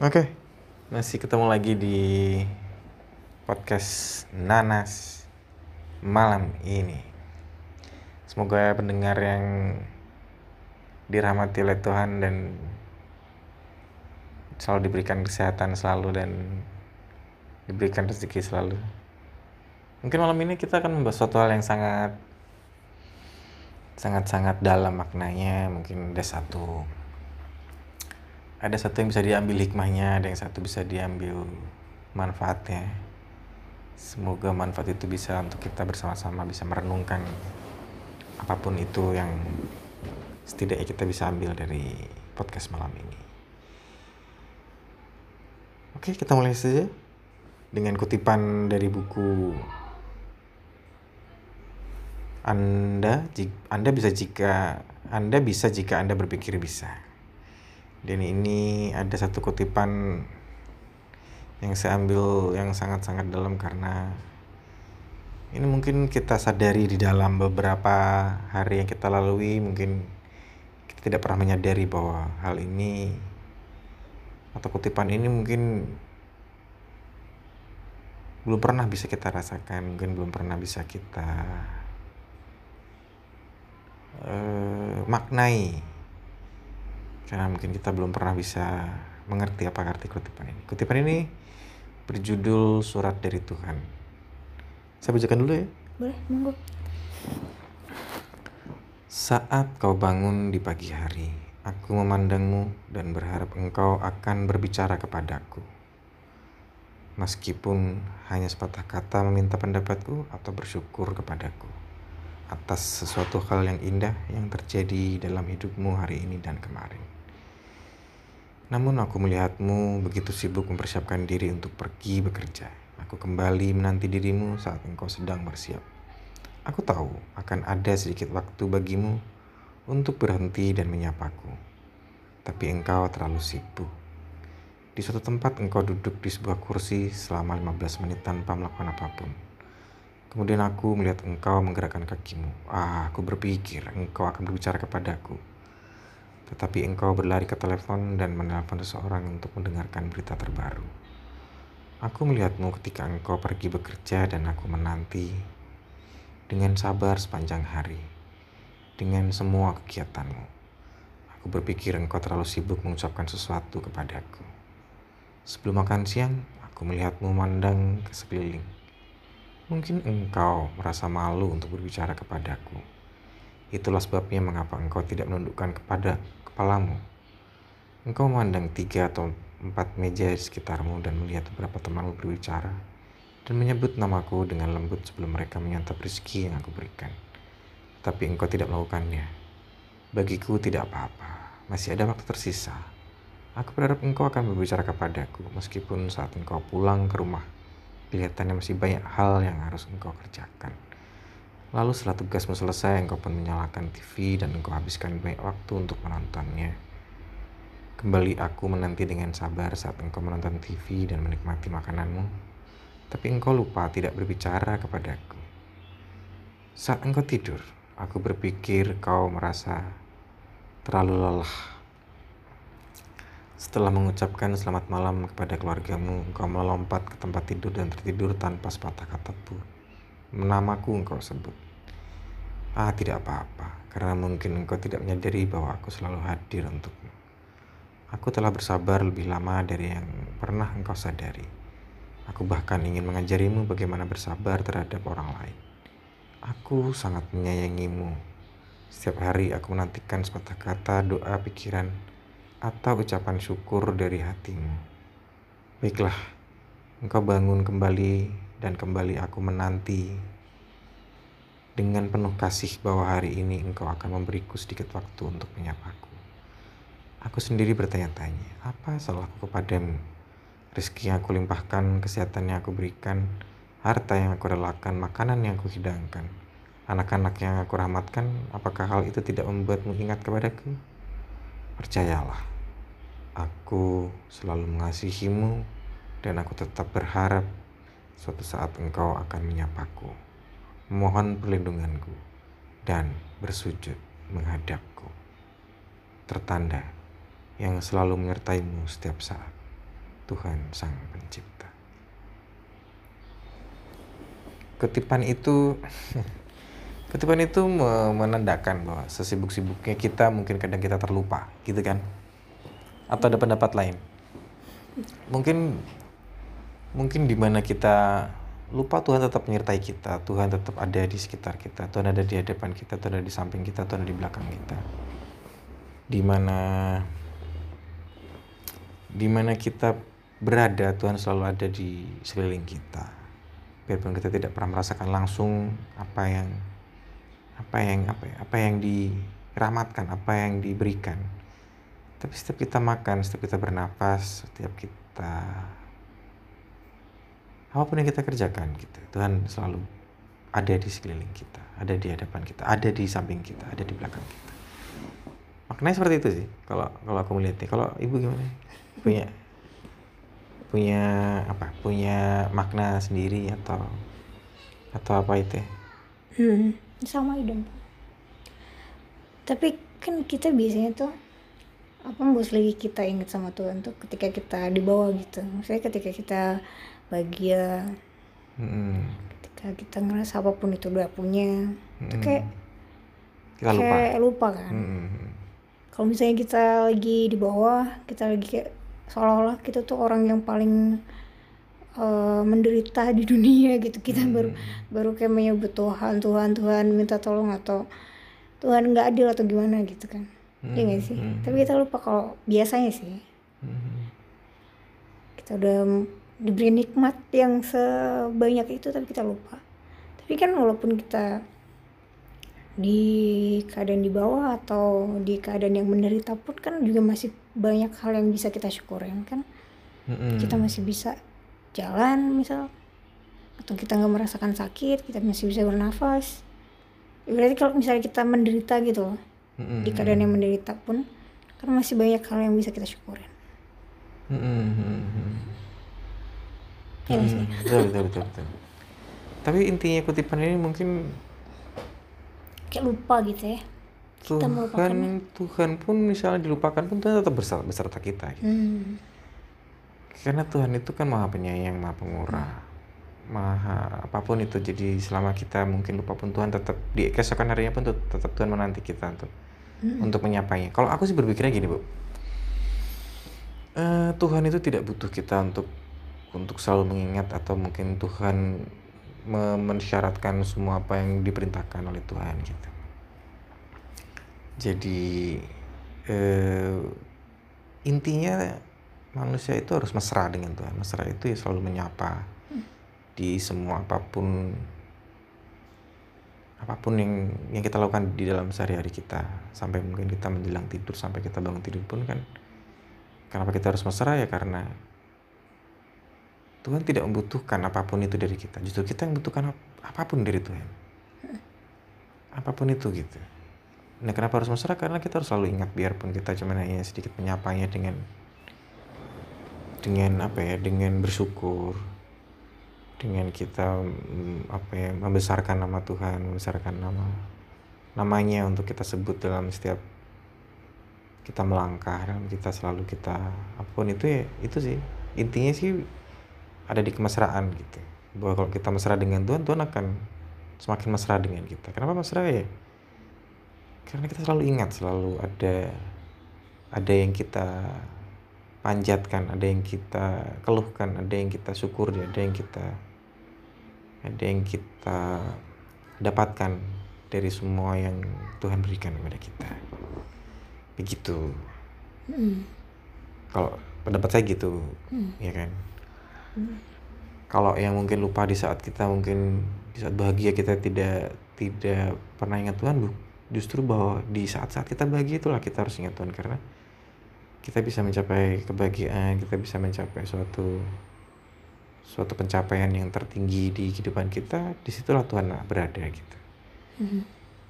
Oke, masih ketemu lagi di podcast Nanas malam ini. Semoga pendengar yang dirahmati oleh Tuhan dan selalu diberikan kesehatan selalu dan diberikan rezeki selalu. Mungkin malam ini kita akan membahas suatu hal yang sangat sangat-sangat dalam maknanya. Mungkin ada satu ada satu yang bisa diambil hikmahnya ada yang satu bisa diambil manfaatnya. Semoga manfaat itu bisa untuk kita bersama-sama bisa merenungkan apa pun itu yang setidaknya kita bisa ambil dari podcast malam ini. Oke kita mulai saja dengan kutipan dari buku anda Anda bisa jika Anda bisa jika Anda berpikir bisa. Dan ini ada satu kutipan yang saya ambil yang sangat-sangat dalam karena ini mungkin kita sadari di dalam beberapa hari yang kita lalui mungkin kita tidak pernah menyadari bahwa hal ini atau kutipan ini mungkin belum pernah bisa kita rasakan mungkin belum pernah bisa kita uh, maknai karena mungkin kita belum pernah bisa mengerti apa arti kutipan ini. Kutipan ini berjudul Surat dari Tuhan. Saya bacakan dulu ya. Boleh, monggo. Saat kau bangun di pagi hari, aku memandangmu dan berharap engkau akan berbicara kepadaku. Meskipun hanya sepatah kata meminta pendapatku atau bersyukur kepadaku atas sesuatu hal yang indah yang terjadi dalam hidupmu hari ini dan kemarin. Namun aku melihatmu begitu sibuk mempersiapkan diri untuk pergi bekerja. Aku kembali menanti dirimu saat engkau sedang bersiap. Aku tahu akan ada sedikit waktu bagimu untuk berhenti dan menyapaku. Tapi engkau terlalu sibuk. Di suatu tempat engkau duduk di sebuah kursi selama 15 menit tanpa melakukan apa pun Kemudian aku melihat engkau menggerakkan kakimu. Ah, aku berpikir engkau akan berbicara kepadaku. Tetapi engkau berlari ke telepon dan menelpon seseorang untuk mendengarkan berita terbaru. Aku melihatmu ketika engkau pergi bekerja dan aku menanti dengan sabar sepanjang hari, dengan semua kegiatanmu. Aku berpikir engkau terlalu sibuk mengucapkan sesuatu kepadaku. Sebelum makan siang, aku melihatmu memandang ke sekeliling Mungkin engkau merasa malu untuk berbicara kepadaku. Itulah sebabnya mengapa engkau tidak menundukkan kepada kepalamu. Engkau memandang tiga atau empat meja di sekitarmu dan melihat beberapa temanmu berbicara dan menyebut namaku dengan lembut sebelum mereka menyantap rezeki yang aku berikan. Tapi engkau tidak melakukannya. Bagiku tidak apa-apa, masih ada waktu tersisa. Aku berharap engkau akan berbicara kepadaku meskipun saat engkau pulang ke rumah Kelihatannya masih banyak hal yang harus engkau kerjakan. Lalu setelah tugasmu selesai, engkau pun menyalakan TV dan engkau habiskan banyak waktu untuk menontonnya. Kembali aku menanti dengan sabar saat engkau menonton TV dan menikmati makananmu. Tapi engkau lupa tidak berbicara kepadaku. Saat engkau tidur, aku berpikir kau merasa terlalu lelah setelah mengucapkan selamat malam kepada keluargamu, engkau melompat ke tempat tidur dan tertidur tanpa sepatah kata pun. Namaku engkau sebut. Ah, tidak apa-apa, karena mungkin engkau tidak menyadari bahwa aku selalu hadir untukmu. Aku telah bersabar lebih lama dari yang pernah engkau sadari. Aku bahkan ingin mengajarimu bagaimana bersabar terhadap orang lain. Aku sangat menyayangimu. Setiap hari aku menantikan sepatah kata, doa, pikiran, atau ucapan syukur dari hatimu. Baiklah, engkau bangun kembali dan kembali aku menanti dengan penuh kasih bahwa hari ini engkau akan memberiku sedikit waktu untuk menyapaku. Aku sendiri bertanya-tanya, apa salahku kepadamu? Rizki yang aku limpahkan, kesehatan yang aku berikan, harta yang aku relakan, makanan yang aku hidangkan, anak-anak yang aku rahmatkan, apakah hal itu tidak membuatmu ingat kepadaku? Percayalah, aku selalu mengasihimu dan aku tetap berharap suatu saat engkau akan menyapaku, mohon perlindunganku, dan bersujud menghadapku. tertanda yang selalu menyertaimu setiap saat. Tuhan Sang Pencipta. Ketipan itu ketipan itu menandakan bahwa sesibuk-sibuknya kita mungkin kadang kita terlupa, gitu kan? Atau ada pendapat lain? Mungkin mungkin di mana kita lupa Tuhan tetap menyertai kita, Tuhan tetap ada di sekitar kita, Tuhan ada di hadapan kita, Tuhan ada di samping kita, Tuhan ada di belakang kita. Di mana di mana kita berada, Tuhan selalu ada di sekeliling kita. Biarpun kita tidak pernah merasakan langsung apa yang apa yang apa ya, apa yang diramatkan, apa yang diberikan. Tapi setiap kita makan, setiap kita bernapas, setiap kita apa pun yang kita kerjakan gitu Tuhan selalu ada di sekeliling kita ada di hadapan kita ada di samping kita ada di belakang kita. Maknanya seperti itu sih kalau kalau aku melihatnya. Kalau ibu gimana? Punya punya apa? Punya makna sendiri atau atau apa itu hmm, sama dong tapi kan kita biasanya tuh apa bos lagi kita ingat sama Tuhan tuh ketika kita di bawah gitu maksudnya ketika kita bahagia hmm. ketika kita ngerasa apa pun itu udah punya hmm. itu kayak kita lupa. kayak lupa kan hmm. kalau misalnya kita lagi di bawah kita lagi kayak seolah-olah kita tuh orang yang paling uh, menderita di dunia gitu kita hmm. baru baru kayak menyebut Tuhan Tuhan Tuhan minta tolong atau Tuhan nggak adil atau gimana gitu kan hmm. ya gak sih hmm. tapi kita lupa kalau biasanya sih hmm. kita udah diberi nikmat yang sebanyak itu tapi kita lupa tapi kan walaupun kita di keadaan di bawah atau di keadaan yang menderita pun kan juga masih banyak hal yang bisa kita syukurin kan mm-hmm. kita masih bisa jalan misal. Atau kita nggak merasakan sakit kita masih bisa bernafas. Ya berarti kalau misalnya kita menderita gitu loh mm-hmm. di keadaan yang menderita pun kan masih banyak hal yang bisa kita syukurin. Mm-hmm ya hmm, betul, betul betul betul. Tapi intinya kutipan ini mungkin kayak lupa gitu ya. Kita Tuhan Tuhan pun misalnya dilupakan pun Tuhan tetap beserta, beserta kita gitu. hmm. Karena Tuhan itu kan maha penyayang maha pengurah hmm. maha apa pun itu jadi selama kita mungkin lupa pun Tuhan tetap di keesokan harinya pun tetap Tuhan menanti kita untuk hmm. untuk menyapanya kalau aku sih berpikirnya gini bu uh, Tuhan itu tidak butuh kita untuk untuk selalu mengingat atau mungkin Tuhan mensyaratkan semua apa yang diperintahkan oleh Tuhan gitu. Jadi eh, intinya manusia itu harus mesra dengan Tuhan. Mesra itu ya selalu menyapa di semua apa pun apa pun yang yang kita lakukan di dalam sehari-hari kita sampai mungkin kita menjelang tidur sampai kita bangun tidur pun kan kenapa kita harus mesra ya karena Tuhan tidak membutuhkan apa pun itu dari kita. Justru kita yang membutuhkan ap apa pun dari Tuhan. Apa pun itu gitu. Nah kenapa harus mesra? Karena kita harus selalu ingat biarpun kita cuma hanya sedikit menyapanya dengan dengan apa ya, dengan bersyukur, dengan kita mm, apa ya membesarkan nama Tuhan, membesarkan nama namanya untuk kita sebut dalam setiap kita melangkah dan kita selalu kita apa pun itu ya itu sih. Intinya sih ada di kemesraan gitu. Bahwa kalau kita mesra dengan Tuhan Tuhan akan semakin mesra dengan kita. Kenapa mesra ya? Karena kita selalu ingat selalu ada ada yang kita panjatkan ada yang kita keluhkan ada yang kita syukuri ada yang kita ada yang kita dapatkan dari semua yang Tuhan berikan kepada kita. Begitu. Hmm. kalau pendapat saya gitu hmm. ya kan? Kalau yang mungkin lupa di saat kita mungkin di saat bahagia kita tidak tidak pernah ingat Tuhan bu justru bahwa di saat-saat kita bahagia itulah kita harus ingat Tuhan. Karena kita bisa mencapai kebahagiaan kita bisa mencapai suatu suatu pencapaian yang tertinggi di kehidupan kita di situlah Tuhan berada gitu. Mm-hmm.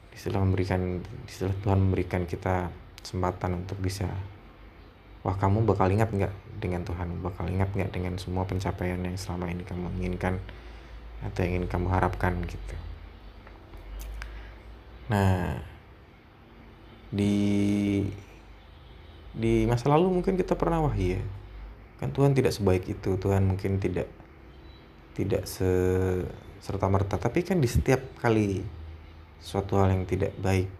di situlah memberikan di situlah Tuhan memberikan kita kesempatan untuk bisa wah kamu bakal ingat nggak dengan Tuhan? Bakal ingat nggak dengan semua pencapaian yang selama ini kamu inginkan atau yang ingin kamu harapkan? Gitu. Nah di di masa lalu mungkin kita pernah wah iya. Kan Tuhan tidak sebaik itu. Tuhan mungkin tidak tidak se serta merta. Tapi kan di setiap kali suatu hal yang tidak baik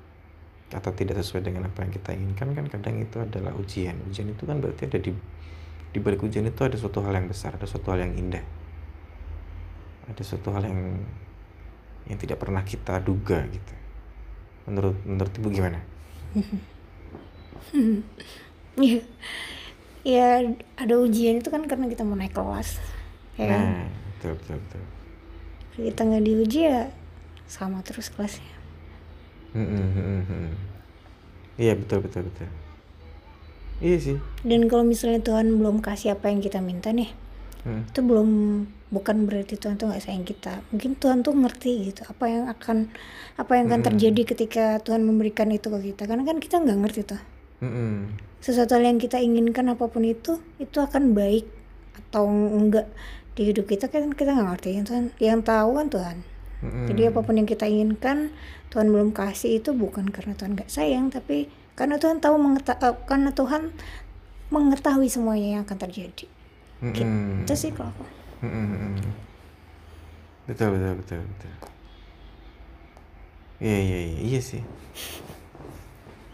atau tidak sesuai dengan apa yang kita inginkan kan kadang itu adalah ujian. Ujian itu kan berarti ada di di balik ujian itu ada suatu hal yang besar ada suatu hal yang indah. Ada suatu hal yang yang tidak pernah kita duga gitu. Menurut menurut ibu gimana ya ya ada ujian itu kan karena kita mau naik kelas ya kan? nah betul betul betul. Kita nggak diuji ya sama terus kelasnya. Hmm, hmm, hmm, hmm. iya betul betul betul. Iya sih. Dan kalau misalnya Tuhan belum kasih apa yang kita minta nih Hmm. itu belum bukan berarti Tuhan tuh nggak sayang kita. Mungkin Tuhan tuh ngerti gitu apa yang akan apa yang akan terjadi ketika Tuhan memberikan itu ke kita. Karena kan kita nggak ngerti tuh Hmm, hmm. sesuatu yang kita inginkan apa pun itu itu akan baik atau enggak di hidup kita kan kita nggak ngerti. Yang Tuhan yang tahu kan Tuhan. Hmm, jadi apa pun yang kita inginkan Tuhan belum kasih itu bukan karena Tuhan nggak sayang tapi karena Tuhan tahu mengeta- eh, karena Tuhan mengetahui semuanya yang akan terjadi. Hmm, gitu hmm. sih kalau aku. Hmm, hmm, hmm. betul betul betul betul. Iya iya iya. Iya sih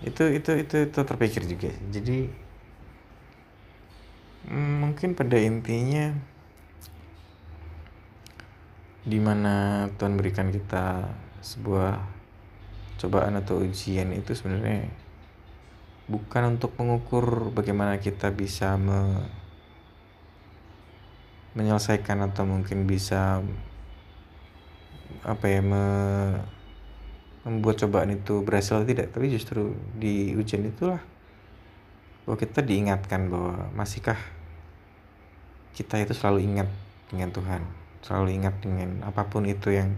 itu itu itu itu terpikir juga jadi mm, mungkin pada intinya di mana Tuhan berikan kita sebuah cobaan atau ujian itu sebenarnya bukan untuk mengukur bagaimana kita bisa me- menyelesaikan atau mungkin bisa apa ya me- membuat cobaan itu berhasil atau tidak tapi justru di ujian itulah bahwa kita diingatkan bahwa masihkah kita itu selalu ingat dengan Tuhan selalu ingat dengan apa pun itu yang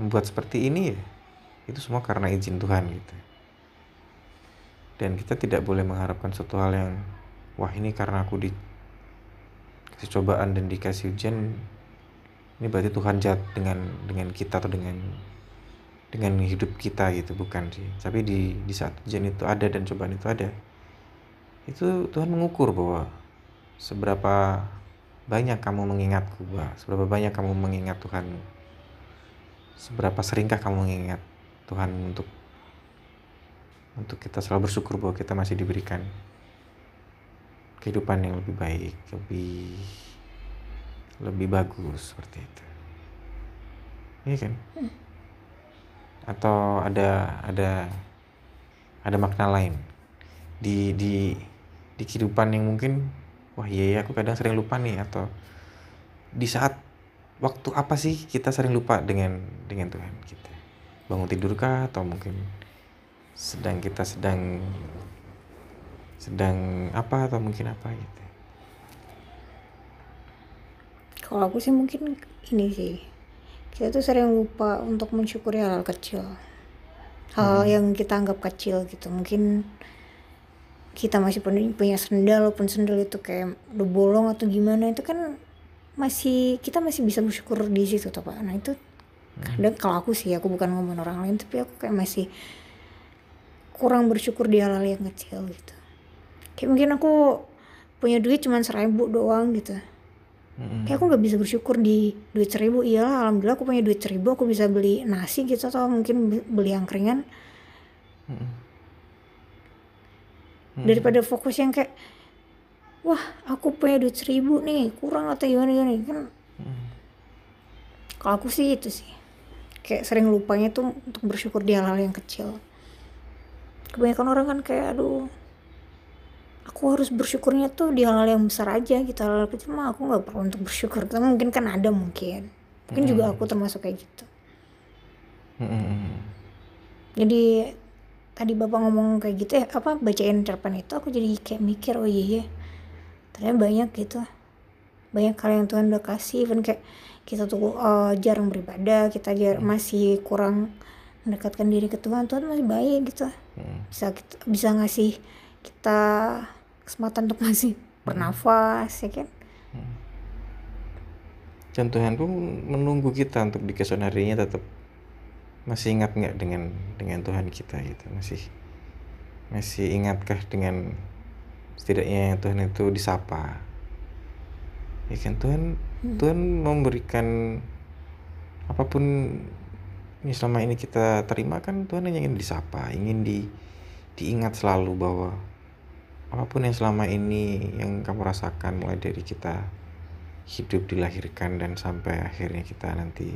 membuat seperti ini ya itu semua karena izin Tuhan gitu. Dan kita tidak boleh mengharapkan suatu hal yang wah ini karena aku di dikasih cobaan dan dikasih ujian ini berarti Tuhan jahat dengan dengan kita atau dengan dengan hidup kita gitu bukan sih tapi di di saat ujian itu ada dan cobaan itu ada itu Tuhan mengukur bahwa seberapa banyak kamu mengingatku bahwa seberapa banyak kamu mengingat Tuhan seberapa seringkah kamu mengingat Tuhan untuk untuk kita selalu bersyukur bahwa kita masih diberikan kehidupan yang lebih baik, lebih lebih bagus seperti itu. Iya kan? Atau ada ada ada makna lain? Di di di kehidupan yang mungkin wah iya ya aku kadang sering lupa nih atau di saat waktu apa sih kita sering lupa dengan dengan Tuhan kita? Bangun tidur kah? Atau mungkin sedang kita sedang sedang apa? Atau mungkin apa gitu? Kalau aku sih mungkin ini sih kita tuh sering lupa untuk mensyukuri hal-hal kecil. Hal yang kita anggap kecil gitu. Mungkin kita masih punya, sendal walaupun sendal itu kayak udah bolong atau gimana itu kan masih kita masih bisa bersyukur di situ tuh pak. Nah itu kadang kalau aku sih aku bukan ngomong orang lain tapi aku kayak masih kurang bersyukur di hal-hal yang kecil gitu. Kayak mungkin aku punya duit cuma seribu doang gitu Mm-mm. kayak aku nggak bisa bersyukur di duit seribu. Iyalah alhamdulillah aku punya duit seribu aku bisa beli nasi gitu atau mungkin be- beli angkringan Mm-mm. daripada fokus yang kayak wah aku punya duit seribu nih kurang atau gimana gimana. Kan kalau aku sih itu sih. Kayak sering lupanya tuh untuk bersyukur di hal-hal yang kecil. Kebanyakan orang kan kayak aduh aku harus bersyukurnya tuh di hal-hal yang besar aja gitu hal-hal kecil mah aku nggak perlu untuk bersyukur. Tapi mungkin kan ada mungkin. Mungkin juga aku termasuk kayak gitu. Mm-mm. jadi tadi bapak ngomong kayak gitu ya apa bacain cerpen itu aku jadi kayak mikir oh iya ya ternyata banyak gitu. Banyak hal yang Tuhan udah kasih even kayak kita tuh uh, jarang beribadah kita jar masih kurang mendekatkan diri ke Tuhan Tuhan masih baik gitu. Mm. bisa kita, bisa ngasih kita kesempatan untuk masih bernafas ya kan? Dan Tuhan pun menunggu kita untuk di keesokan harinya tetap masih ingat nggak dengan dengan Tuhan kita gitu? Masih masih ingatkah dengan setidaknya Tuhan itu disapa? Ya kan Tuhan Hmm. Tuhan memberikan apa pun yang selama ini kita terima kan Tuhan hanya ingin disapa ingin di diingat selalu bahwa apa pun yang selama ini yang kamu rasakan mulai dari kita hidup dilahirkan dan sampai akhirnya kita nanti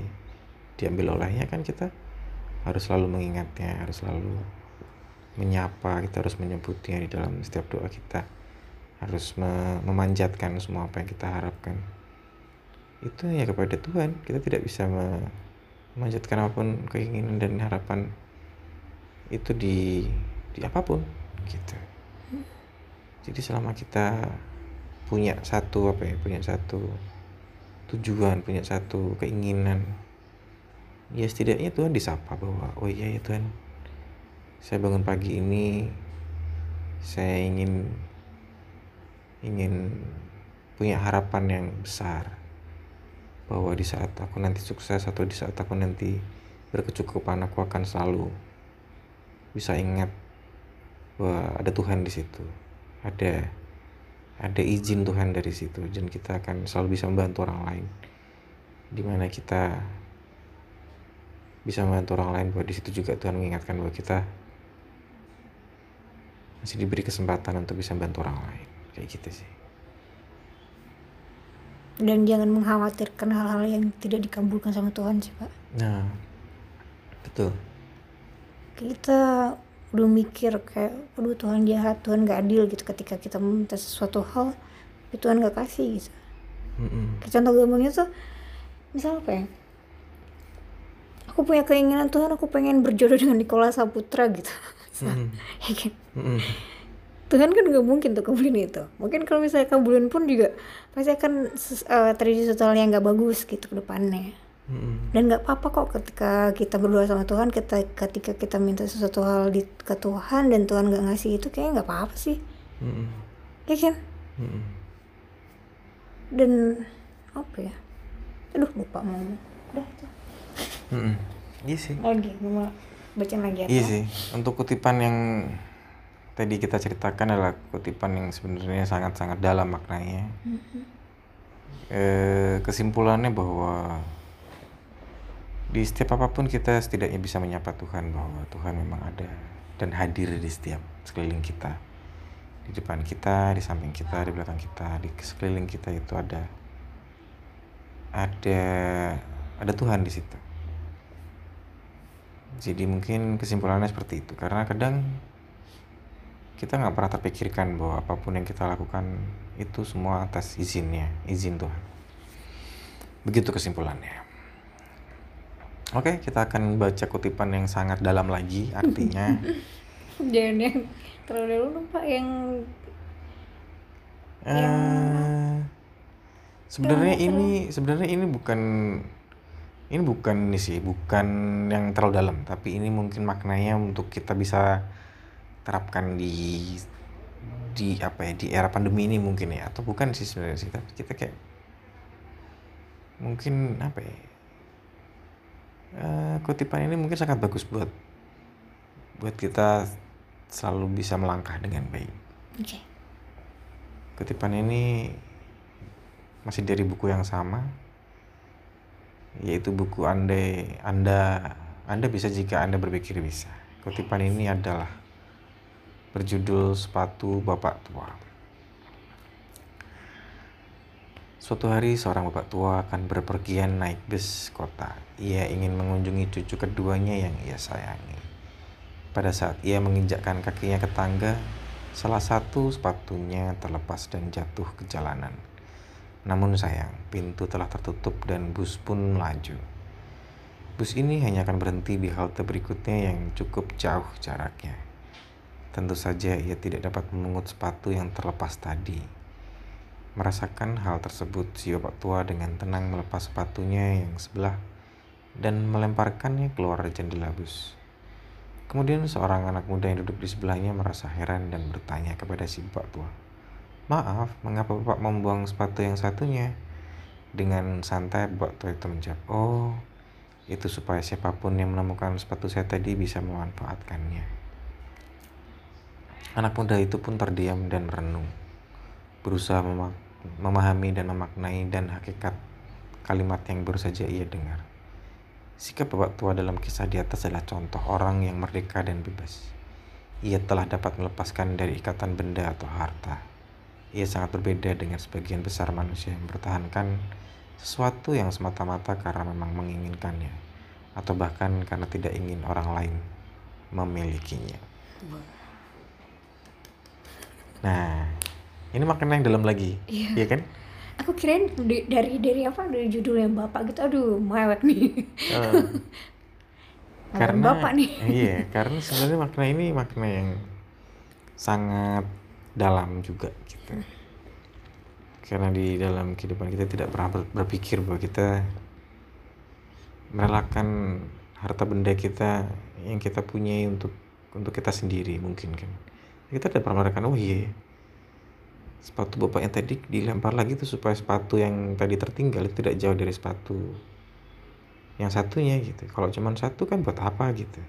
diambil olehnya kan kita harus selalu mengingatnya harus selalu menyapa kita harus menyebutnya di dalam setiap doa kita. Harus me- memanjatkan semua apa yang kita harapkan. Itu ya kepada Tuhan. Kita tidak bisa me- memanjatkan apa pun keinginan dan harapan itu di di apa pun gitu jadi selama kita punya satu apa ya punya satu tujuan punya satu keinginan ya setidaknya Tuhan disapa bahwa oh iya ya Tuhan saya bangun pagi ini saya ingin ingin punya harapan yang besar bahwa di saat aku nanti sukses atau di saat aku nanti berkecukupan aku akan selalu bisa ingat bahwa ada Tuhan di situ ada. Ada izin Tuhan dari situ dan kita akan selalu bisa membantu orang lain. Di mana kita bisa membantu orang lain bahwa di situ juga Tuhan mengingatkan bahwa kita masih diberi kesempatan untuk bisa membantu orang lain. Kayak gitu sih. Dan jangan mengkhawatirkan hal-hal yang tidak dikabulkan sama Tuhan sih pak. Nah betul. Kita udah mikir kayak aduh Tuhan jahat Tuhan gak adil gitu. Ketika kita meminta sesuatu hal tapi Tuhan gak kasih gitu. Kayak contoh gampangnya tuh misal apa ya? Aku punya keinginan Tuhan aku pengen berjodoh dengan Nikola Saputra gitu. Ya kan? Mm-mm. Tuhan kan gak mungkin tuh kabulin itu. Mungkin kalau misalnya kabulin pun juga pasti akan ses- eh, terjadi sesuatu yang gak bagus gitu ke depannya Dan nggak apa-apa kok ketika kita berdoa sama Tuhan kita ketika kita minta sesuatu hal di ke Tuhan dan Tuhan nggak ngasih itu kayaknya nggak apa-apa sih. Mm-mm. ya kan? Mm-mm. dan apa ya? Aduh lupa mau udah itu. Mm-mm. iya sih. Lagi mau bacain lagi apa Iya sih, untuk kutipan yang tadi kita ceritakan adalah kutipan yang sebenarnya sangat-sangat dalam maknanya. Eh, kesimpulannya bahwa di setiap apa pun kita setidaknya bisa menyapa Tuhan bahwa Tuhan memang ada dan hadir di setiap sekeliling kita. Di depan kita, di samping kita, di belakang kita, di sekeliling kita itu ada ada ada Tuhan di situ. Jadi mungkin kesimpulannya seperti itu karena kadang kita nggak pernah terpikirkan bahwa apa pun yang kita lakukan itu semua atas izinnya, izin Tuhan. Begitu kesimpulannya. Oke, kita akan baca kutipan yang sangat dalam lagi, artinya. Jangan yang terlalu dulu dong pak. Yang eh sebenarnya ini sebenarnya ini bukan ini bukan ini sih, bukan yang terlalu dalam, tapi ini mungkin maknanya untuk kita bisa terapkan di di apa ya di era pandemi ini mungkin ya atau bukan sih sebenarnya sih tapi kita kayak mungkin apa ya eh, kutipan ini mungkin sangat bagus buat buat kita selalu bisa melangkah dengan baik. Oke. Kutipan ini masih dari buku yang sama yaitu buku andai anda anda bisa jika anda berpikir bisa. Kutipan ini adalah berjudul sepatu bapak tua Suatu hari seorang bapak tua akan berpergian naik bus kota. Ia ingin mengunjungi cucu keduanya yang ia sayangi. Pada saat ia menginjakkan kakinya ke tangga, salah satu sepatunya terlepas dan jatuh ke jalanan. Namun sayang, pintu telah tertutup dan bus pun melaju. Bus ini hanya akan berhenti di halte berikutnya yang cukup jauh jaraknya. Tentu saja ia tidak dapat memungut sepatu yang terlepas tadi. Merasakan hal tersebut, si bapak tua dengan tenang melepas sepatunya yang sebelah dan melemparkannya keluar jendela bus. Kemudian seorang anak muda yang duduk di sebelahnya merasa heran dan bertanya kepada si bapak tua. Maaf, mengapa bapak membuang sepatu yang satunya? Dengan santai bapak tua itu menjawab, Oh, itu supaya siapa pun yang menemukan sepatu saya tadi bisa memanfaatkannya. Anak muda itu pun terdiam dan merenung, berusaha mema- memahami dan memaknai dan hakikat kalimat yang baru saja ia dengar. Sikap bapak tua dalam kisah di atas adalah contoh orang yang merdeka dan bebas. Ia telah dapat melepaskan dari ikatan benda atau harta. Ia sangat berbeda dengan sebagian besar manusia yang mempertahankan sesuatu yang semata-mata karena memang menginginkannya, atau bahkan karena tidak ingin orang lain memilikinya. Nah, ini makna yang dalam lagi, Iya. iya kan? aku kirain dari dari apa? Dari judul yang bapak gitu. Aduh mewek nih. Ngomong karena bapak nih. Iya karena sebenarnya makna ini makna yang sangat dalam juga gitu. Karena di dalam kehidupan kita tidak pernah ber- berpikir bahwa kita merelakan harta benda kita yang kita punyai untuk untuk kita sendiri mungkin kan. Kita tidak pernah merelakan oh iya sepatu bapak yang tadi dilempar lagi tuh supaya sepatu yang tadi tertinggal itu tidak jauh dari sepatu yang satunya gitu. Kalau cuma satu kan buat apa gitu.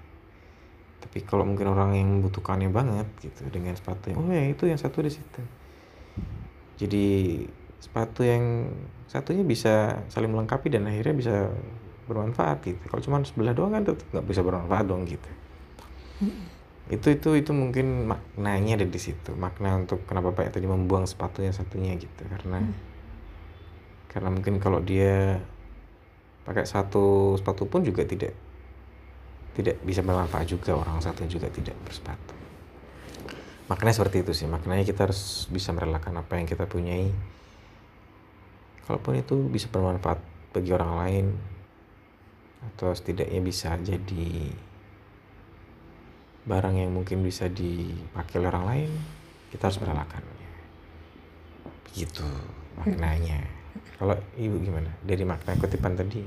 Tapi kalau mungkin orang yang membutuhkannya banget gitu dengan sepatu yang oh ya itu yang satu di situ. Jadi sepatu yang satunya bisa saling melengkapi dan akhirnya bisa bermanfaat gitu. Kalau cuma sebelah doang kan tetap nggak bisa bermanfaat dong gitu itu itu itu mungkin maknanya ada di situ. Makna untuk kenapa bapak tadi membuang sepatu yang satunya gitu. Karena karena mungkin kalau dia pakai satu sepatu pun juga tidak tidak bisa bermanfaat juga. Orang satu juga tidak bersepatu. Maknanya seperti itu sih. Maknanya kita harus bisa merelakan apa yang kita punyai. Kalaupun itu bisa bermanfaat bagi orang lain atau setidaknya bisa jadi barang yang mungkin bisa dipakai oleh orang lain kita harus merelakannya begitu maknanya. Kalau ibu gimana? Dari makna kutipan tadi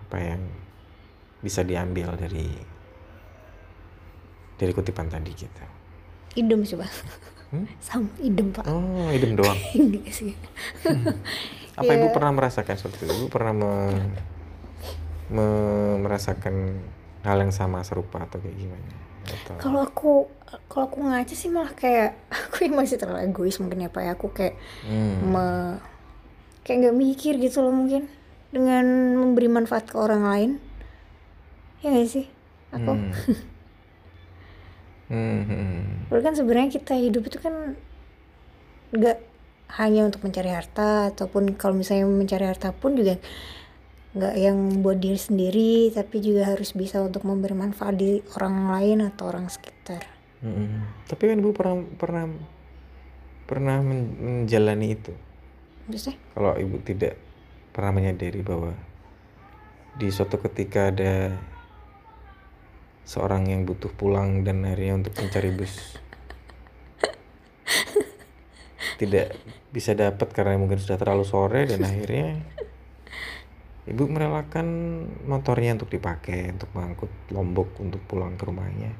apa yang bisa diambil dari dari kutipan tadi gitu idem sih pak. Hmm? sama idem pak. Oh idem doang. Enggak sih. Apa ibu Ya. pernah merasakan seperti itu? Ibu pernah me- me- merasakan hal yang sama serupa atau kayak gimana kalau aku kalau aku ngaca sih malah kayak aku yang masih terlalu egois mungkin ya pak ya aku kayak Hmm. me- kayak nggak mikir gitu loh mungkin dengan memberi manfaat ke orang lain ya nggak sih aku Hmm. Hmm, hmm. Kan sebenarnya kita hidup itu kan nggak hanya untuk mencari harta ataupun kalau misalnya mencari harta pun juga nggak yang buat diri sendiri tapi juga harus bisa untuk memberi manfaat di orang lain atau orang sekitar. Hmm. Tapi kan ibu pernah pernah pernah men- menjalani itu. Maksudnya? Kalau ibu tidak pernah menyadari bahwa di suatu ketika ada seorang yang butuh pulang dan akhirnya untuk mencari bus tidak bisa dapat karena mungkin sudah terlalu sore dan akhirnya ibu merelakan motornya untuk dipakai untuk mengangkut lombok untuk pulang ke rumahnya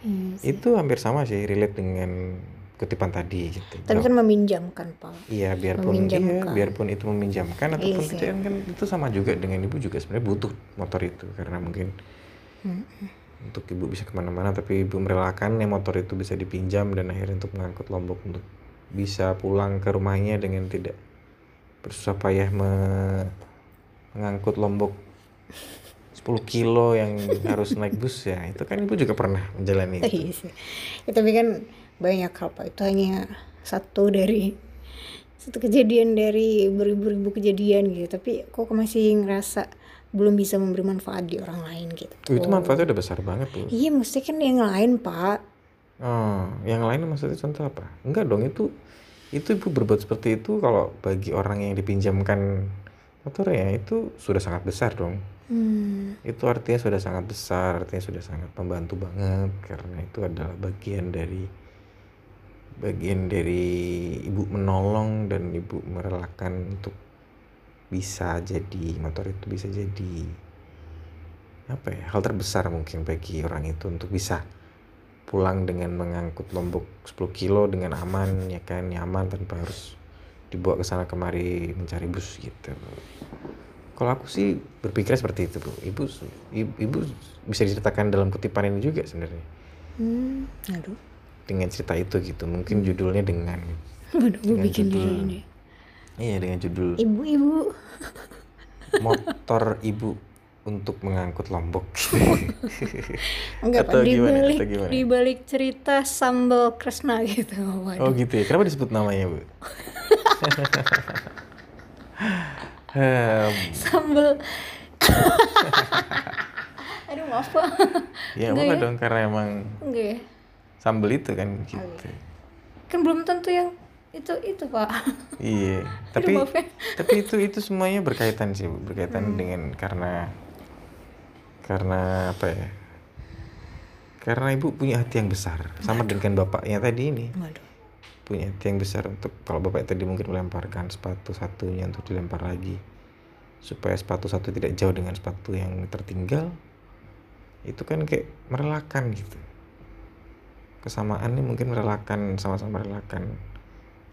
Iya sih. itu hampir sama sih relate dengan kutipan tadi gitu Tapi kan meminjamkan pak. Iya, biarpun iya, meminjamkan. biarpun itu meminjamkan ataupun Iya kan itu sama juga dengan ibu juga sebenarnya butuh motor itu karena mungkin Hmm. untuk ibu bisa ke mana-mana tapi ibu merelakan ya motor itu bisa dipinjam dan akhirnya untuk mengangkut lombok untuk bisa pulang ke rumahnya dengan tidak bersusah payah me- mengangkut lombok 10 kilo yang harus naik bus ya itu kan ibu juga pernah menjalani itu. Iya sih. Ya, tapi kan banyak hal pak itu hanya satu dari satu kejadian dari beribu-ribu kejadian gitu. Tapi kok masih ngerasa belum bisa memberi manfaat di orang lain gitu. itu manfaatnya udah besar banget tuh Iya mesti kan yang lain pak. Oh, yang lain maksudnya contoh apa? Enggak dong, itu itu ibu berbuat seperti itu kalau bagi orang yang dipinjamkan motornya itu sudah sangat besar dong. Hmm. Itu artinya sudah sangat besar, artinya sudah sangat membantu banget karena itu adalah bagian dari bagian dari ibu menolong dan ibu merelakan untuk bisa jadi motor itu bisa jadi apa ya hal terbesar mungkin bagi orang itu untuk bisa pulang dengan mengangkut lombok 10 kilo dengan aman ya kan nyaman tanpa harus dibawa ke sana kemari mencari bus gitu kalau aku sih berpikir seperti itu bu ibu ibu, bisa diceritakan dalam kutipan ini juga sebenarnya Hmm. Aduh. dengan cerita itu gitu mungkin judulnya dengan Waduh, gue bikin judul. diri ini. iya dengan judul Ibu-ibu. motor ibu untuk mengangkut lombok Enggak, Atau. Di gimana? balik, Atau gimana? di balik cerita sambal Kresna gitu. Waduh. oh gitu ya kenapa disebut namanya bu Hem, Sambal. Aduh, maaf, Pak. ya Enggak ya? dong karena emang Enggak ya? sambel itu kan gitu Kan belum tentu yang itu itu, Pak. iya tapi maaf ya. tapi itu itu semuanya berkaitan sih berkaitan dengan karena karena apa ya karena ibu punya hati yang besar sama dengan bapaknya tadi ini Waduh. Punya hati yang besar untuk kalau bapak tadi mungkin melemparkan sepatu satunya untuk dilempar lagi. Supaya sepatu satu tidak jauh dengan sepatu yang tertinggal itu kan kayak merelakan gitu. Kesamaan ini mungkin merelakan sama-sama merelakan.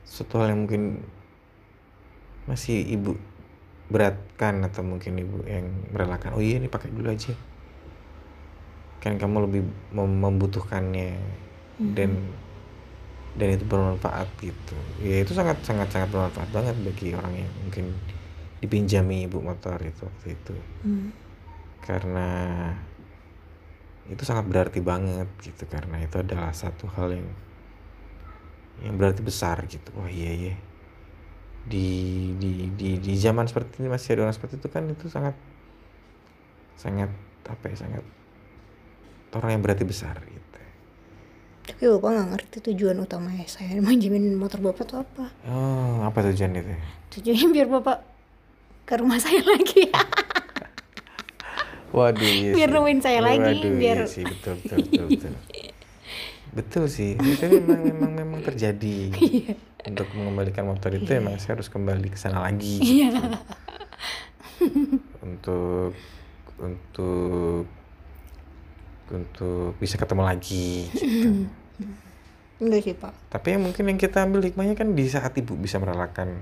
Suatu hal yang mungkin masih ibu beratkan atau mungkin ibu yang merelakan oh iya ini pakai dulu aja. Kan kamu lebih mem- membutuhkannya dan dan itu bermanfaat gitu. Ya itu sangat sangat sangat bermanfaat banget bagi orang yang mungkin dipinjami ibu motor itu waktu itu. Hmm. karena itu sangat berarti banget gitu karena itu adalah satu hal yang yang berarti besar gitu. Wah iya iya. Di di di di zaman seperti ini masih ada orang seperti itu kan itu sangat sangat apa ya sangat orang yang berarti besar gitu Tapi Bapak nggak ngerti tujuan utamanya saya manjamin motor Bapak tuh apa. oh apa tujuan itu Tujuannya biar Bapak ke rumah saya lagi. Waduh, iya Biar nemuin saya lagi, Waduh, biar- iya sih, betul, betul, betul, betul. betul sih, itu memang memang memang terjadi. Iya. Untuk mengembalikan motor itu emang saya harus kembali ke sana lagi. Iya. gitu. Untuk untuk untuk bisa ketemu lagi. Gitu. Enggak sih Pak. Tapi yang mungkin yang kita ambil hikmahnya kan di saat ibu bisa merelakan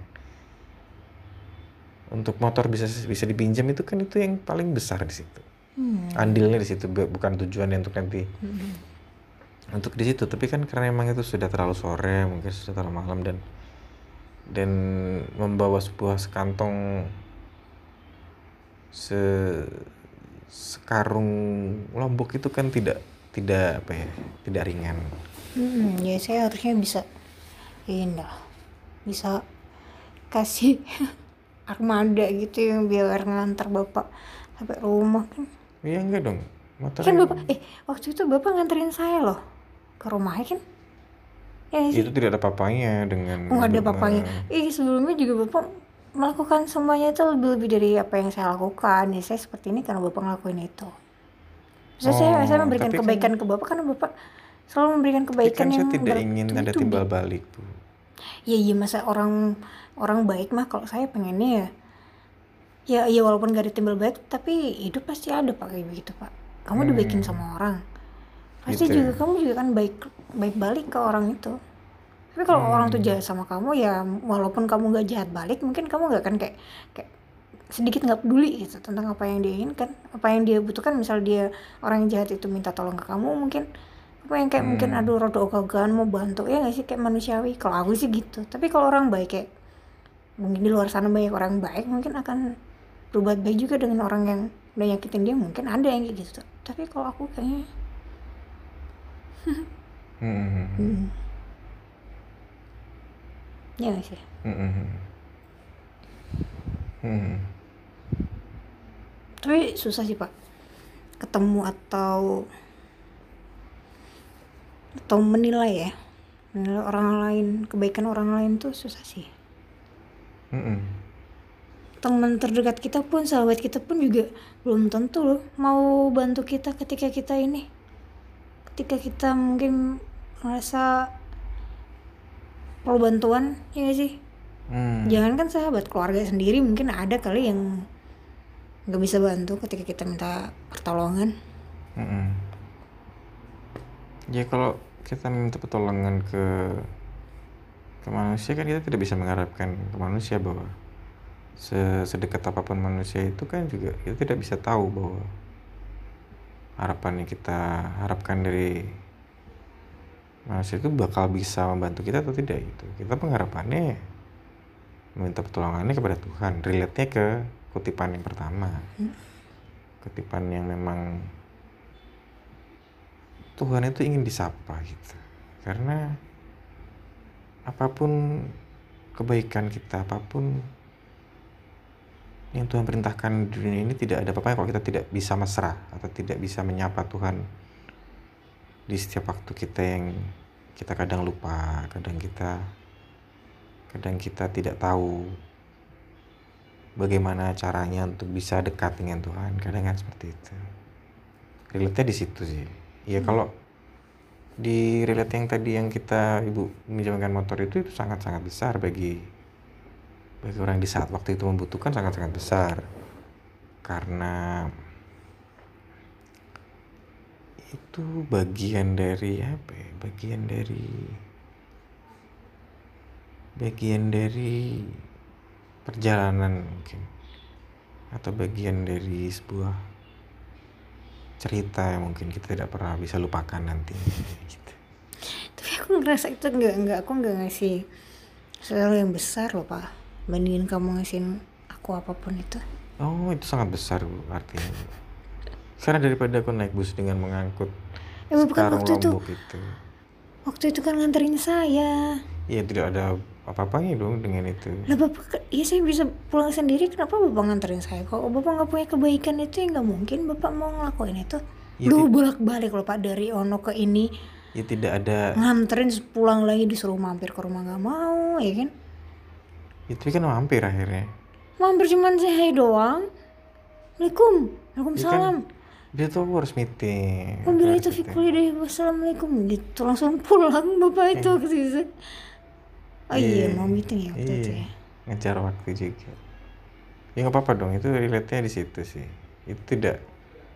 untuk motor bisa bisa dipinjam itu kan itu yang paling besar di situ. Hmm. andilnya di situ bu- bukan tujuannya untuk nanti untuk di situ tapi kan karena emang itu sudah terlalu sore mungkin sudah terlalu malam dan dan membawa sebuah sekantong se sekarung lombok itu kan tidak tidak apa ya tidak ringan Hmm, ya saya harusnya bisa ini lah. Bisa kasih armada gitu yang biar ngantar Bapak sampai rumah kan. iya enggak dong motor Kan Bapak eh waktu itu Bapak nganterin saya loh ke rumahnya kan. Ya itu tidak ada papanya dengan Oh, ada papanya. Ih, sebelumnya juga Bapak melakukan semuanya itu lebih-lebih dari apa yang saya lakukan. Ya, saya seperti ini karena Bapak ngelakuin itu. Maksudnya saya, Oh, saya memberikan tapi kan- kebaikan ke Bapak karena Bapak selalu memberikan kebaikan kan saya yang tidak ingin ada timbal balik bu Ya iya masa orang orang baik mah kalau saya pengennya ya ya ya walaupun gak ada timbal balik tapi hidup pasti ada pak kayak begitu pak kamu dibaikin sama orang pasti Hmm. Gitu juga ya. kamu juga kan baik baik balik ke orang itu tapi kalau orang Hmm. tuh jahat sama kamu ya walaupun kamu gak jahat balik mungkin kamu gak akan kayak kayak sedikit nggak peduli gitu tentang apa yang dia inginkan apa yang dia butuhkan misal dia orang yang jahat itu minta tolong ke kamu mungkin apa yang kayak mungkin Hmm. aduh rodo ogah-ogahan mau bantu ya nggak sih kayak manusiawi kalau aku sih gitu tapi kalau orang baik kayak mungkin di luar sana banyak orang baik mungkin akan berbuat baik juga dengan orang yang udah nyakitin dia mungkin ada yang kayak gitu tapi kalau aku kayaknya Hmm. hmm. Ya nggak sih Hmm. Hmm. tapi susah sih pak ketemu atau atau menilai ya menilai orang lain kebaikan orang lain tuh susah sih Hmm. teman terdekat kita pun sahabat kita pun juga belum tentu loh mau bantu kita ketika kita ini ketika kita mungkin merasa perlu bantuan ya gak sih Hmm. jangan kan sahabat keluarga sendiri mungkin ada kali yang nggak bisa bantu ketika kita minta pertolongan Mm-mm. Ya kalau kita minta pertolongan ke ke manusia kan kita tidak bisa mengharapkan ke manusia bahwa se- sedekat apa pun manusia itu kan juga kita tidak bisa tahu bahwa harapan yang kita harapkan dari manusia itu bakal bisa membantu kita atau tidak gitu. Kita pengharapannya meminta pertolongannya kepada Tuhan relate-nya ke kutipan yang pertama. Kutipan yang memang Tuhan itu ingin disapa gitu. Karena apa pun kebaikan kita apa pun yang Tuhan perintahkan di dunia ini tidak ada apa-apa kalau kita tidak bisa mesra atau tidak bisa menyapa Tuhan di setiap waktu kita yang kita kadang lupa, kadang kita kadang kita tidak tahu bagaimana caranya untuk bisa dekat dengan Tuhan. Kadang kan seperti itu. Relate-nya di situ sih. Ya kalau di relate yang tadi yang kita ibu minjamkan motor itu itu sangat-sangat besar bagi bagi orang di saat waktu itu membutuhkan sangat-sangat besar karena itu bagian dari apa ya? bagian dari bagian dari perjalanan mungkin atau bagian dari sebuah cerita yang mungkin kita tidak pernah bisa lupakan nanti gitu. tapi aku ngerasa itu nggak nggak aku nggak ngasih sesuatu yang besar loh pak bandingin kamu ngasihin aku apa pun itu oh itu sangat besar bu artinya. Karena daripada aku naik bus dengan mengangkut Ya, Bu, bukan sekarang waktu itu. itu. Waktu itu kan nganterin saya. Ya tidak ada apa-apanya dong dengan itu. Lah bapak ya saya bisa pulang sendiri. Kenapa bapak nganterin saya? Kalau bapak nggak punya kebaikan itu ya nggak mungkin bapak mau ngelakuin itu? Ya, Duh bolak balik loh pak dari ono ke ini. Ya tidak ada. Nganterin pulang lagi disuruh mampir ke rumah nggak mau ya kan? Itu kan mampir akhirnya. Mampir cuman saya doang. Assalamualaikum. Waalaikumsalam dia tuh aku harus meeting. Harus itu fikul deh. Wassalamualaikum. Gitu langsung pulang bapak itu ke situ oh iya Iya. mau meeting ya waktu itu Iya, ya? Ngejar waktu juga. Ya nggak apa-apa dong. Itu relate nya di situ sih. Itu tidak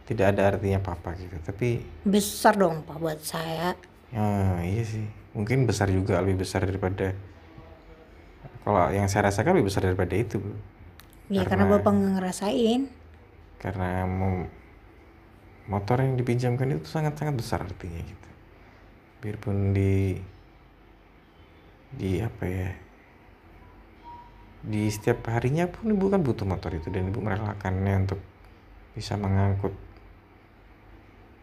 tidak ada artinya apa-apa gitu. Tapi besar dong pak buat saya. Ya iya sih. Mungkin besar juga lebih besar daripada kalau yang saya rasakan lebih besar daripada itu Bu. ya karena Karena- bapak nggak ngerasain. karena mo- motor yang dipinjamkan itu sangat-sangat besar artinya gitu. Biarpun di di apa ya di setiap harinya pun ibu kan butuh motor itu dan ibu merelakannya untuk bisa mengangkut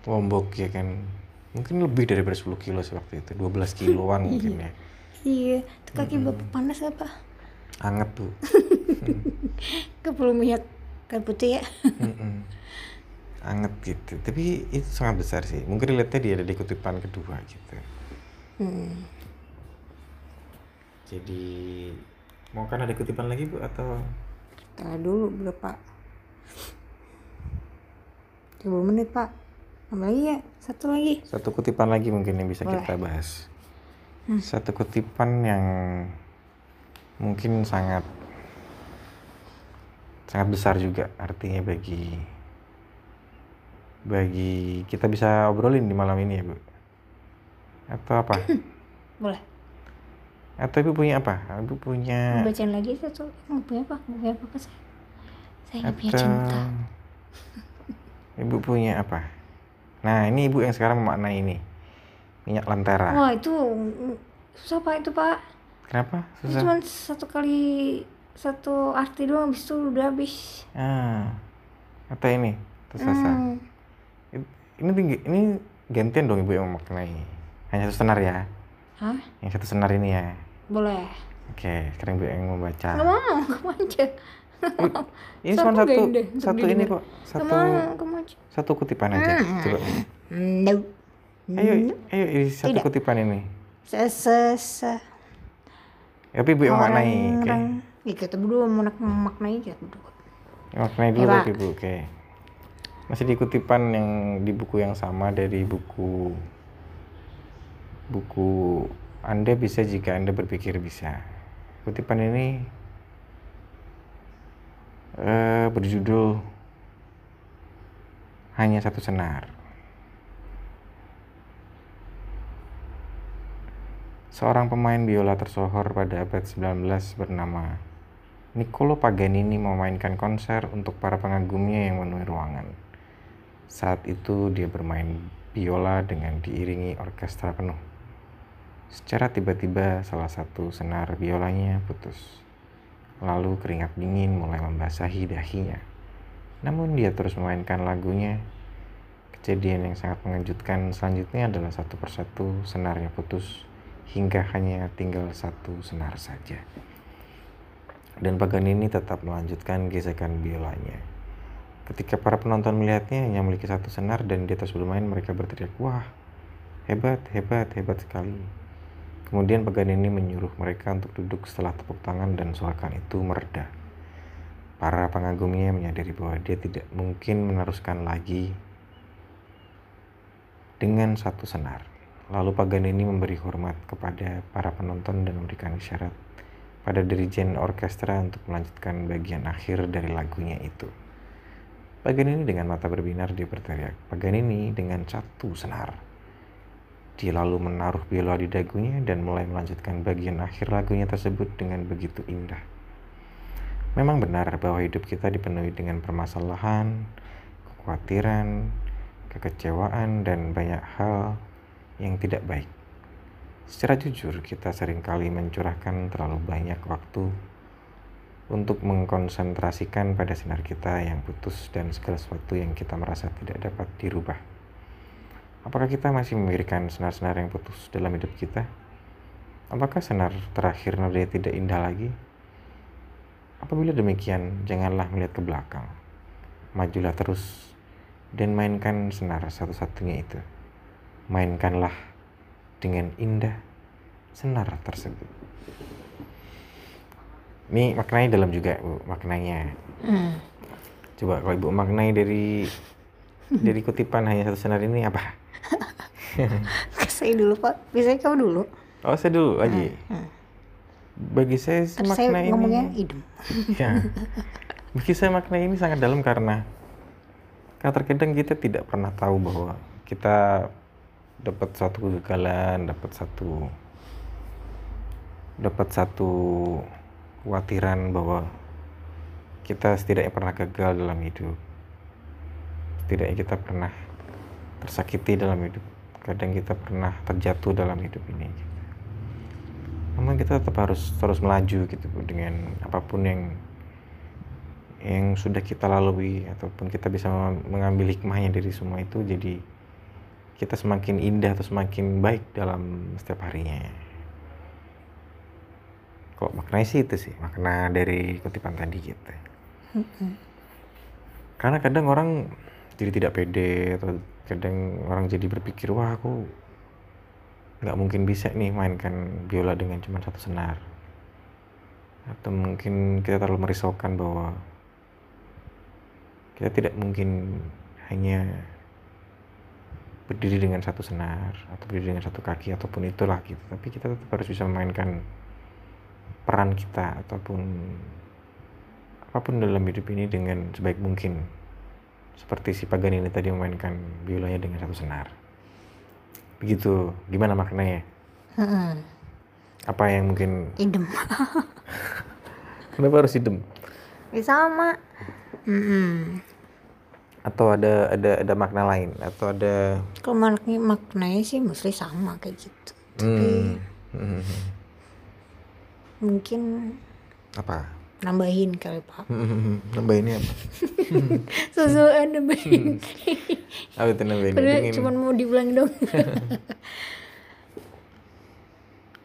lombok ya kan. Mungkin lebih daripada 10 kilo sih waktu itu 12 kiloan mungkin ya. Iya itu kaki bapak panas apa anget bu. Ke perlu minyak kayu putih ya. Anget gitu. Tapi itu sangat besar sih. Mungkin relate dia ada di kutipan kedua gitu. Hmm. jadi mau kan ada kutipan lagi bu? Atau? Tahan dulu berapa 30 menit pak. Tambah lagi ya? Satu lagi. Satu kutipan lagi mungkin yang bisa Boleh. kita bahas satu kutipan yang mungkin sangat sangat besar juga artinya bagi bagi kita bisa obrolin di malam ini ya bu? Atau apa? Boleh. Atau ibu punya apa? Ibu punya bacain lagi satu nggak punya apa? Nggak punya apa apa saya? Saya nggak punya atau cinta. Ibu punya apa? Nah ini ibu yang sekarang memaknai ini. Minyak lentera. Wah itu susah pak itu pak. Kenapa? Itu susah. cuma satu kali satu arti doang habis itu udah habis. Ah. Atau ini? Tersasa Hmm. Ini tinggi ini gantian dong ibu yang memaknai. Hanya satu senar ya. Hah? Yang satu senar ini ya. Boleh. Oke sekarang ibu yang membaca. Nggak mau mau aja. Ini cuma satu satu ini kok satu aja. satu kutipan aja coba. No ayo ayo ini satu Tidak. kutipan ini. Se se se. Tapi ibu yang memaknai oke. Orang ya kita berdua mau nak memaknai kita berdua. Maknai dulu Ya, Pak. berarti bu, oke. Masih di kutipan yang di buku yang sama dari buku buku Anda bisa jika Anda berpikir bisa. Kutipan ini eh, berjudul hanya satu senar. Seorang pemain biola tersohor pada abad 19 bernama Niccolo Paganini memainkan konser untuk para pengagumnya yang memenuhi ruangan. Saat itu dia bermain biola dengan diiringi orkestra penuh. Secara tiba-tiba salah satu senar biolanya putus. Lalu keringat dingin mulai membasahi dahinya. Namun dia terus memainkan lagunya. Kejadian yang sangat mengejutkan selanjutnya adalah satu persatu senarnya putus hingga hanya tinggal satu senar saja. Dan Paganini tetap melanjutkan gesekan biolanya. Ketika para penonton melihatnya hanya memiliki satu senar dan dia terus bermain, mereka berteriak, "Wah, hebat, hebat, hebat sekali!" Kemudian Paganini menyuruh mereka untuk duduk setelah tepuk tangan dan suarakan itu mereda. Para pengagumnya menyadari bahwa dia tidak mungkin meneruskan lagi dengan satu senar. Lalu Paganini memberi hormat kepada para penonton dan memberikan isyarat pada dirijen orkestra untuk melanjutkan bagian akhir dari lagunya itu. Paganini dengan mata berbinar dia berteriak, Paganini dengan satu senar. Dia lalu menaruh biola di dagunya dan mulai melanjutkan bagian akhir lagunya tersebut dengan begitu indah. Memang benar bahwa hidup kita dipenuhi dengan permasalahan, kekhawatiran, kekecewaan, dan banyak hal yang tidak baik. Secara jujur, kita sering kali mencurahkan terlalu banyak waktu untuk mengkonsentrasikan pada sinar kita yang putus dan segala sesuatu yang kita merasa tidak dapat dirubah. Apakah kita masih memikirkan senar-senar yang putus dalam hidup kita? Apakah senar terakhir nadanya tidak indah lagi? Apabila demikian, janganlah melihat ke belakang. Majulah terus dan mainkan senar satu-satunya itu. Mainkanlah dengan indah senar tersebut. Ini maknanya dalam juga, Bu, maknanya. Hmm. Coba kalau Ibu maknai dari dari kutipan hanya satu senar ini apa? saya dulu pak biasanya kamu dulu oh saya dulu aja hmm. hmm. bagi saya kan makna saya ini ngomongnya idem ya bagi saya makna ini sangat dalam karena karena terkadang kita tidak pernah tahu bahwa kita dapat satu kegagalan dapat satu dapat satu khawatiran bahwa kita setidaknya pernah gagal dalam hidup. Setidaknya kita pernah tersakiti dalam hidup. Kadang kita pernah terjatuh dalam hidup ini. Namun kita tetap harus terus melaju gitu dengan apa pun yang yang sudah kita lalui ataupun kita bisa mengambil hikmahnya dari semua itu jadi kita semakin indah atau semakin baik dalam setiap harinya kok maknanya sih itu sih makna dari kutipan tadi gitu. Karena kadang orang jadi tidak pede atau kadang orang jadi berpikir wah aku nggak mungkin bisa nih mainkan biola dengan cuma satu senar. Atau mungkin kita terlalu merisaukan bahwa kita tidak mungkin hanya berdiri dengan satu senar atau berdiri dengan satu kaki ataupun itulah gitu. Tapi kita tetap harus bisa memainkan peran kita ataupun apa pun dalam hidup ini dengan sebaik mungkin seperti si Paganini tadi memainkan biolanya dengan satu senar. Begitu, gimana maknanya? Hmm. Apa yang mungkin idem? Kenapa harus idem? Ya sama. Hmm. Atau ada ada ada makna lain atau ada Kalau maknanya, maknanya sih mesti sama kayak gitu. Tapi hmm. Hmm. Mungkin apa? nambahin kali pak. Nambahinnya apa? Susuan nambahin. Apa itu nambahin? Padahal cuma mau dibilang dong.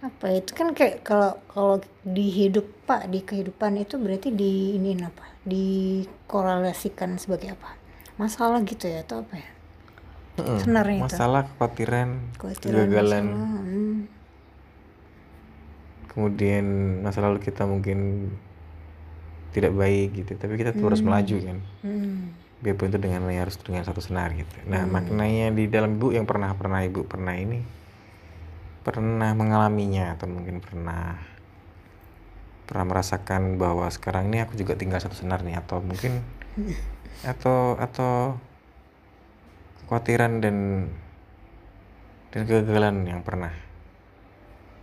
Apa itu? Kan kayak kalau kalau di hidup pak di kehidupan itu berarti di ini apa dikorelasikan sebagai apa? Masalah gitu ya atau apa ya? Sebenarnya masalah itu. kekhawatiran kegagalan. hmm. Kemudian masa lalu kita mungkin tidak baik gitu tapi kita hmm. terus melaju kan hmm. biarpun itu dengan harus dengan satu senar gitu nah hmm. maknanya di dalam ibu yang pernah pernah ibu pernah ini pernah mengalaminya atau mungkin pernah pernah merasakan bahwa sekarang ini aku juga tinggal satu senar nih atau mungkin atau atau kekhawatiran dan dan kegagalan yang pernah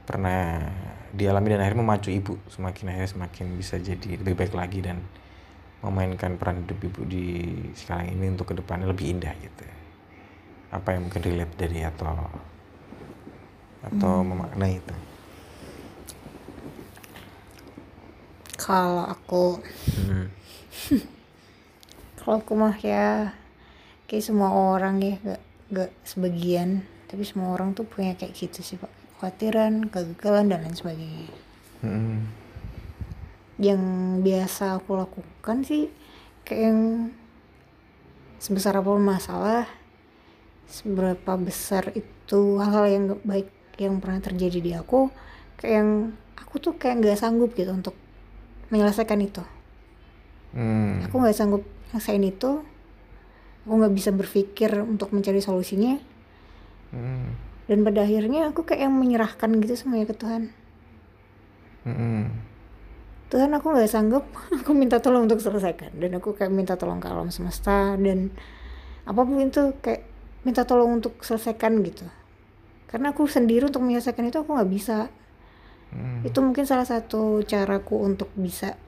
pernah dialami dan akhirnya memacu ibu. Semakin akhirnya semakin bisa jadi lebih baik lagi dan memainkan peran hidup ibu di sekarang ini untuk ke depannya lebih indah gitu. Apa yang mungkin relate dari atau atau memaknai itu? Kalau aku. Hmm. kalau aku mah ya kayak semua orang ya gak, gak sebagian. Tapi semua orang tuh punya kayak gitu sih pak kekhawatiran kegagalan dan lain sebagainya Hmm. yang biasa aku lakukan sih kayak yang sebesar apa pun masalah seberapa besar itu hal-hal yang baik yang pernah terjadi di aku kayak yang aku tuh kayak nggak sanggup gitu untuk menyelesaikan itu Hmm. aku nggak sanggup nyelesain itu aku nggak bisa berpikir untuk mencari solusinya Hmm. Dan pada akhirnya aku kayak yang menyerahkan gitu semuanya ke Tuhan. Hmm. Tuhan aku nggak sanggup. Aku minta tolong untuk selesaikan. Dan aku kayak minta tolong ke alam semesta. Dan apa pun itu kayak minta tolong untuk selesaikan gitu. Karena aku sendiri untuk menyelesaikan itu aku nggak bisa. Hmm. itu mungkin salah satu caraku untuk bisa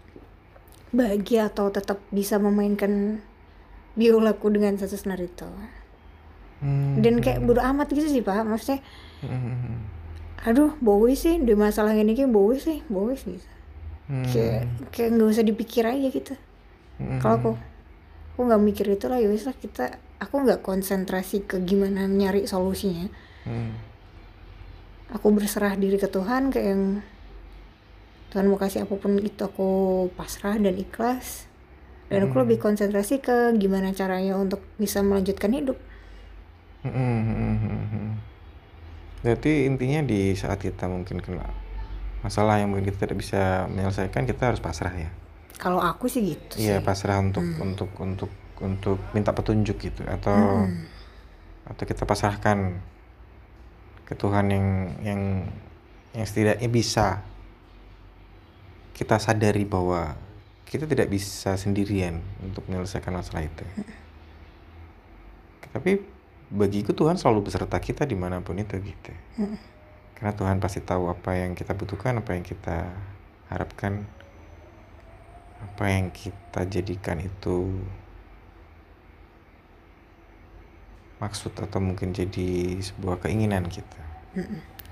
bahagia atau tetap bisa memainkan biolaku dengan satu senar itu Hmm. dan kayak bodo amat gitu sih pak maksudnya Hmm. aduh bowe sih di masalah ini kayak bowe sih bowe sih gitu. Hmm. kayak kayak nggak usah dipikir aja gitu Hmm. kalau aku aku nggak mikir itu lah ya lah kita aku nggak konsentrasi ke gimana nyari solusinya Hmm. aku berserah diri ke Tuhan kayak yang Tuhan mau kasih apa pun itu aku pasrah dan ikhlas dan aku Hmm. lebih konsentrasi ke gimana caranya untuk bisa melanjutkan hidup Hmm, hmm, hmm, hmm, hmm. Berarti intinya di saat kita mungkin kena masalah yang mungkin kita tidak bisa menyelesaikan, kita harus pasrah ya. kalau aku sih gitu Iya, sih pasrah untuk untuk untuk untuk minta petunjuk gitu atau Hmm. atau kita pasrahkan ke Tuhan yang yang yang setidaknya bisa kita sadari bahwa kita tidak bisa sendirian untuk menyelesaikan masalah itu. Tapi bagiku Tuhan selalu beserta kita di mana pun itu gitu. Karena Tuhan pasti tahu apa yang kita butuhkan, apa yang kita harapkan, apa yang kita jadikan itu maksud atau mungkin jadi sebuah keinginan kita.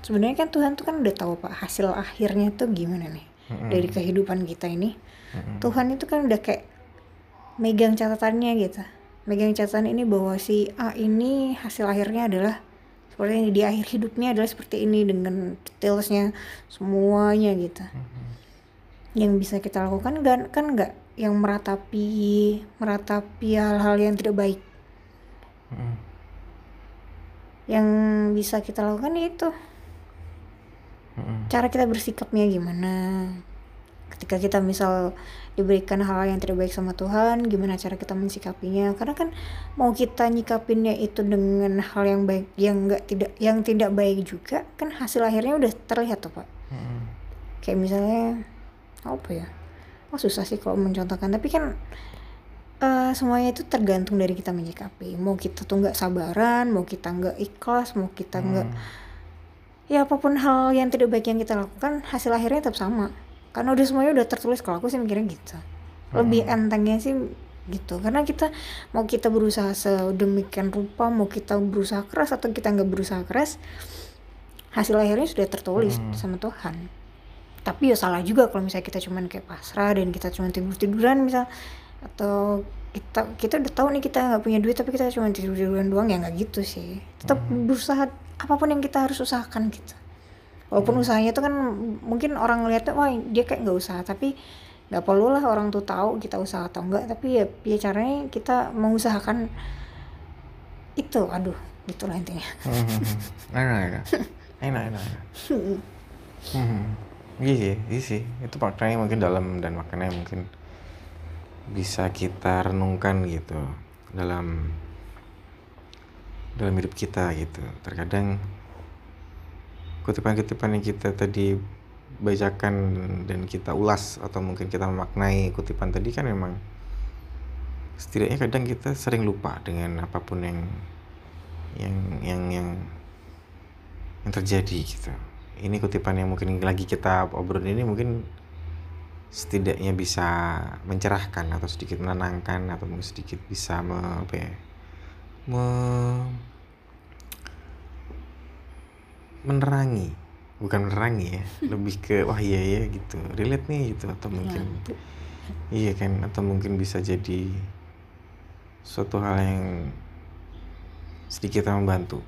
sebenarnya kan Tuhan tuh kan udah tahu pak hasil akhirnya tuh gimana nih Mm-mm. dari kehidupan kita ini Mm-mm. Tuhan itu kan udah kayak megang catatannya gitu megang catatan ini bahwa si A ini hasil akhirnya adalah seperti ini di akhir hidupnya adalah seperti ini dengan detailsnya semuanya gitu. Yang bisa kita lakukan kan kan nggak yang meratapi meratapi hal-hal yang tidak baik. Mm-mm. yang bisa kita lakukan ya itu. Mm-mm. cara kita bersikapnya gimana. Ketika kita misal diberikan hal yang tidak baik sama Tuhan gimana cara kita mensikapinya. Karena kan mau kita nyikapinnya itu dengan hal yang baik yang enggak tidak yang tidak baik juga kan hasil akhirnya udah terlihat tuh pak. Mm-mm. kayak misalnya apa ya? Oh susah sih kalau mencontohkan tapi kan eh, semuanya itu tergantung dari kita menyikapi. Mau kita tuh nggak sabaran mau kita nggak ikhlas mau kita nggak ya apa pun hal yang tidak baik yang kita lakukan hasil akhirnya tetap sama karena udah semuanya udah tertulis kalau aku sih mikirnya gitu. Lebih entengnya sih gitu. Karena kita mau kita berusaha sedemikian rupa mau kita berusaha keras atau kita nggak berusaha keras hasil akhirnya sudah tertulis sama Tuhan. Tapi ya salah juga kalau misalnya kita cuman kayak pasrah dan kita cuman tidur tiduran misal atau kita kita udah tahu nih kita nggak punya duit tapi kita cuma tidur tiduran doang ya nggak gitu sih. Tetap berusaha apa pun yang kita harus usahakan gitu walaupun usahanya itu kan mungkin orang ngeliatnya wah dia kayak nggak usaha. Tapi nggak perlu lah orang tuh tahu kita usaha atau enggak tapi ya, ya caranya kita mengusahakan itu. Aduh gitulah intinya. Mhm. enak enak. Enak enak enak. Mhm. iya sih iya sih. Itu maknanya mungkin dalam dan maknanya mungkin bisa kita renungkan gitu dalam dalam hidup kita gitu. Terkadang kutipan-kutipan yang kita tadi bacakan dan kita ulas atau mungkin kita memaknai kutipan tadi kan memang setidaknya kadang kita sering lupa dengan apa pun yang yang yang yang yang terjadi gitu. Ini kutipan yang mungkin lagi kita obrolin ini mungkin setidaknya bisa mencerahkan atau sedikit menenangkan atau mungkin sedikit bisa me, apa ya, me- menerangi bukan menerangi ya lebih ke wah iya ya gitu relate nih gitu atau mungkin Lampu. iya kan atau mungkin bisa jadi suatu hal yang sedikit membantu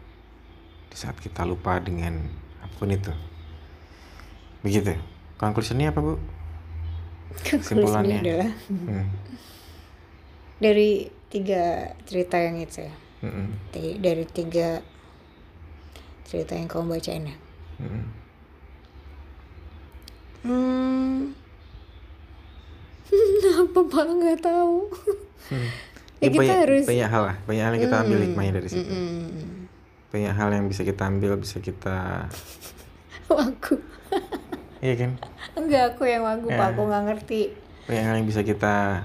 di saat kita lupa dengan apa pun itu begitu conclusionnya apa bu Konklusinya Kesimpulannya. adalah hmm. dari tiga cerita yang itu ya Mm-mm. Ti- dari tiga cerita yang kamu bacain ya? Mm-mm. hmm. Apa pak? Nggak tahu. Hmm. Ya, Ya, kita banyak, harus- banyak hal lah. Banyak hal yang kita ambil hikmahnya dari situ. Mm-mm. banyak hal yang bisa kita ambil bisa kita aku iya kan? Enggak aku yang wagu Ya. pak. Aku nggak ngerti. Banyak hal yang bisa kita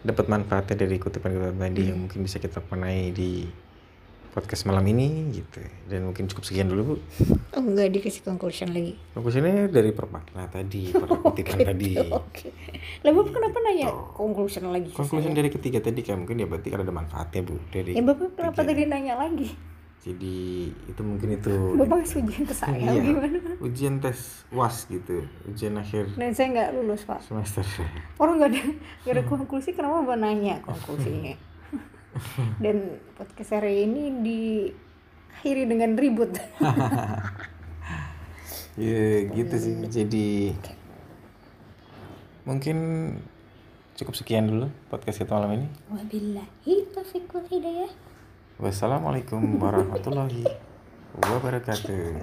dapat manfaatnya dari kutipan-kutipan tadi yang mungkin bisa kita panai di podcast malam ini gitu. Dan mungkin cukup sekian dulu bu. Oh enggak dikasih conclusion lagi? Fokusnya dari permakna tadi per kutipan tadi. oke. Lah bapak kenapa nanya conclusion lagi conclusion saya? dari ketiga tadi kan mungkin ya berarti kan ada manfaatnya bu dari ya bapak kenapa tiga. tadi nanya lagi? Jadi itu mungkin itu. Bapak ngasih ujian ke saya Iya. gimana? ujian tes was gitu ujian akhir dan saya nggak lulus pak. semester. Orang nggak ada nggak ada konklusi kenapa bapak nanya konklusinya dan podcast hari ini diakhiri dengan ribut. Ya gitu sih. Jadi mungkin cukup sekian dulu podcast kita malam ini. Wabillahi taufiq wal hidayah. Wassalamualaikum warahmatullahi wabarakatuh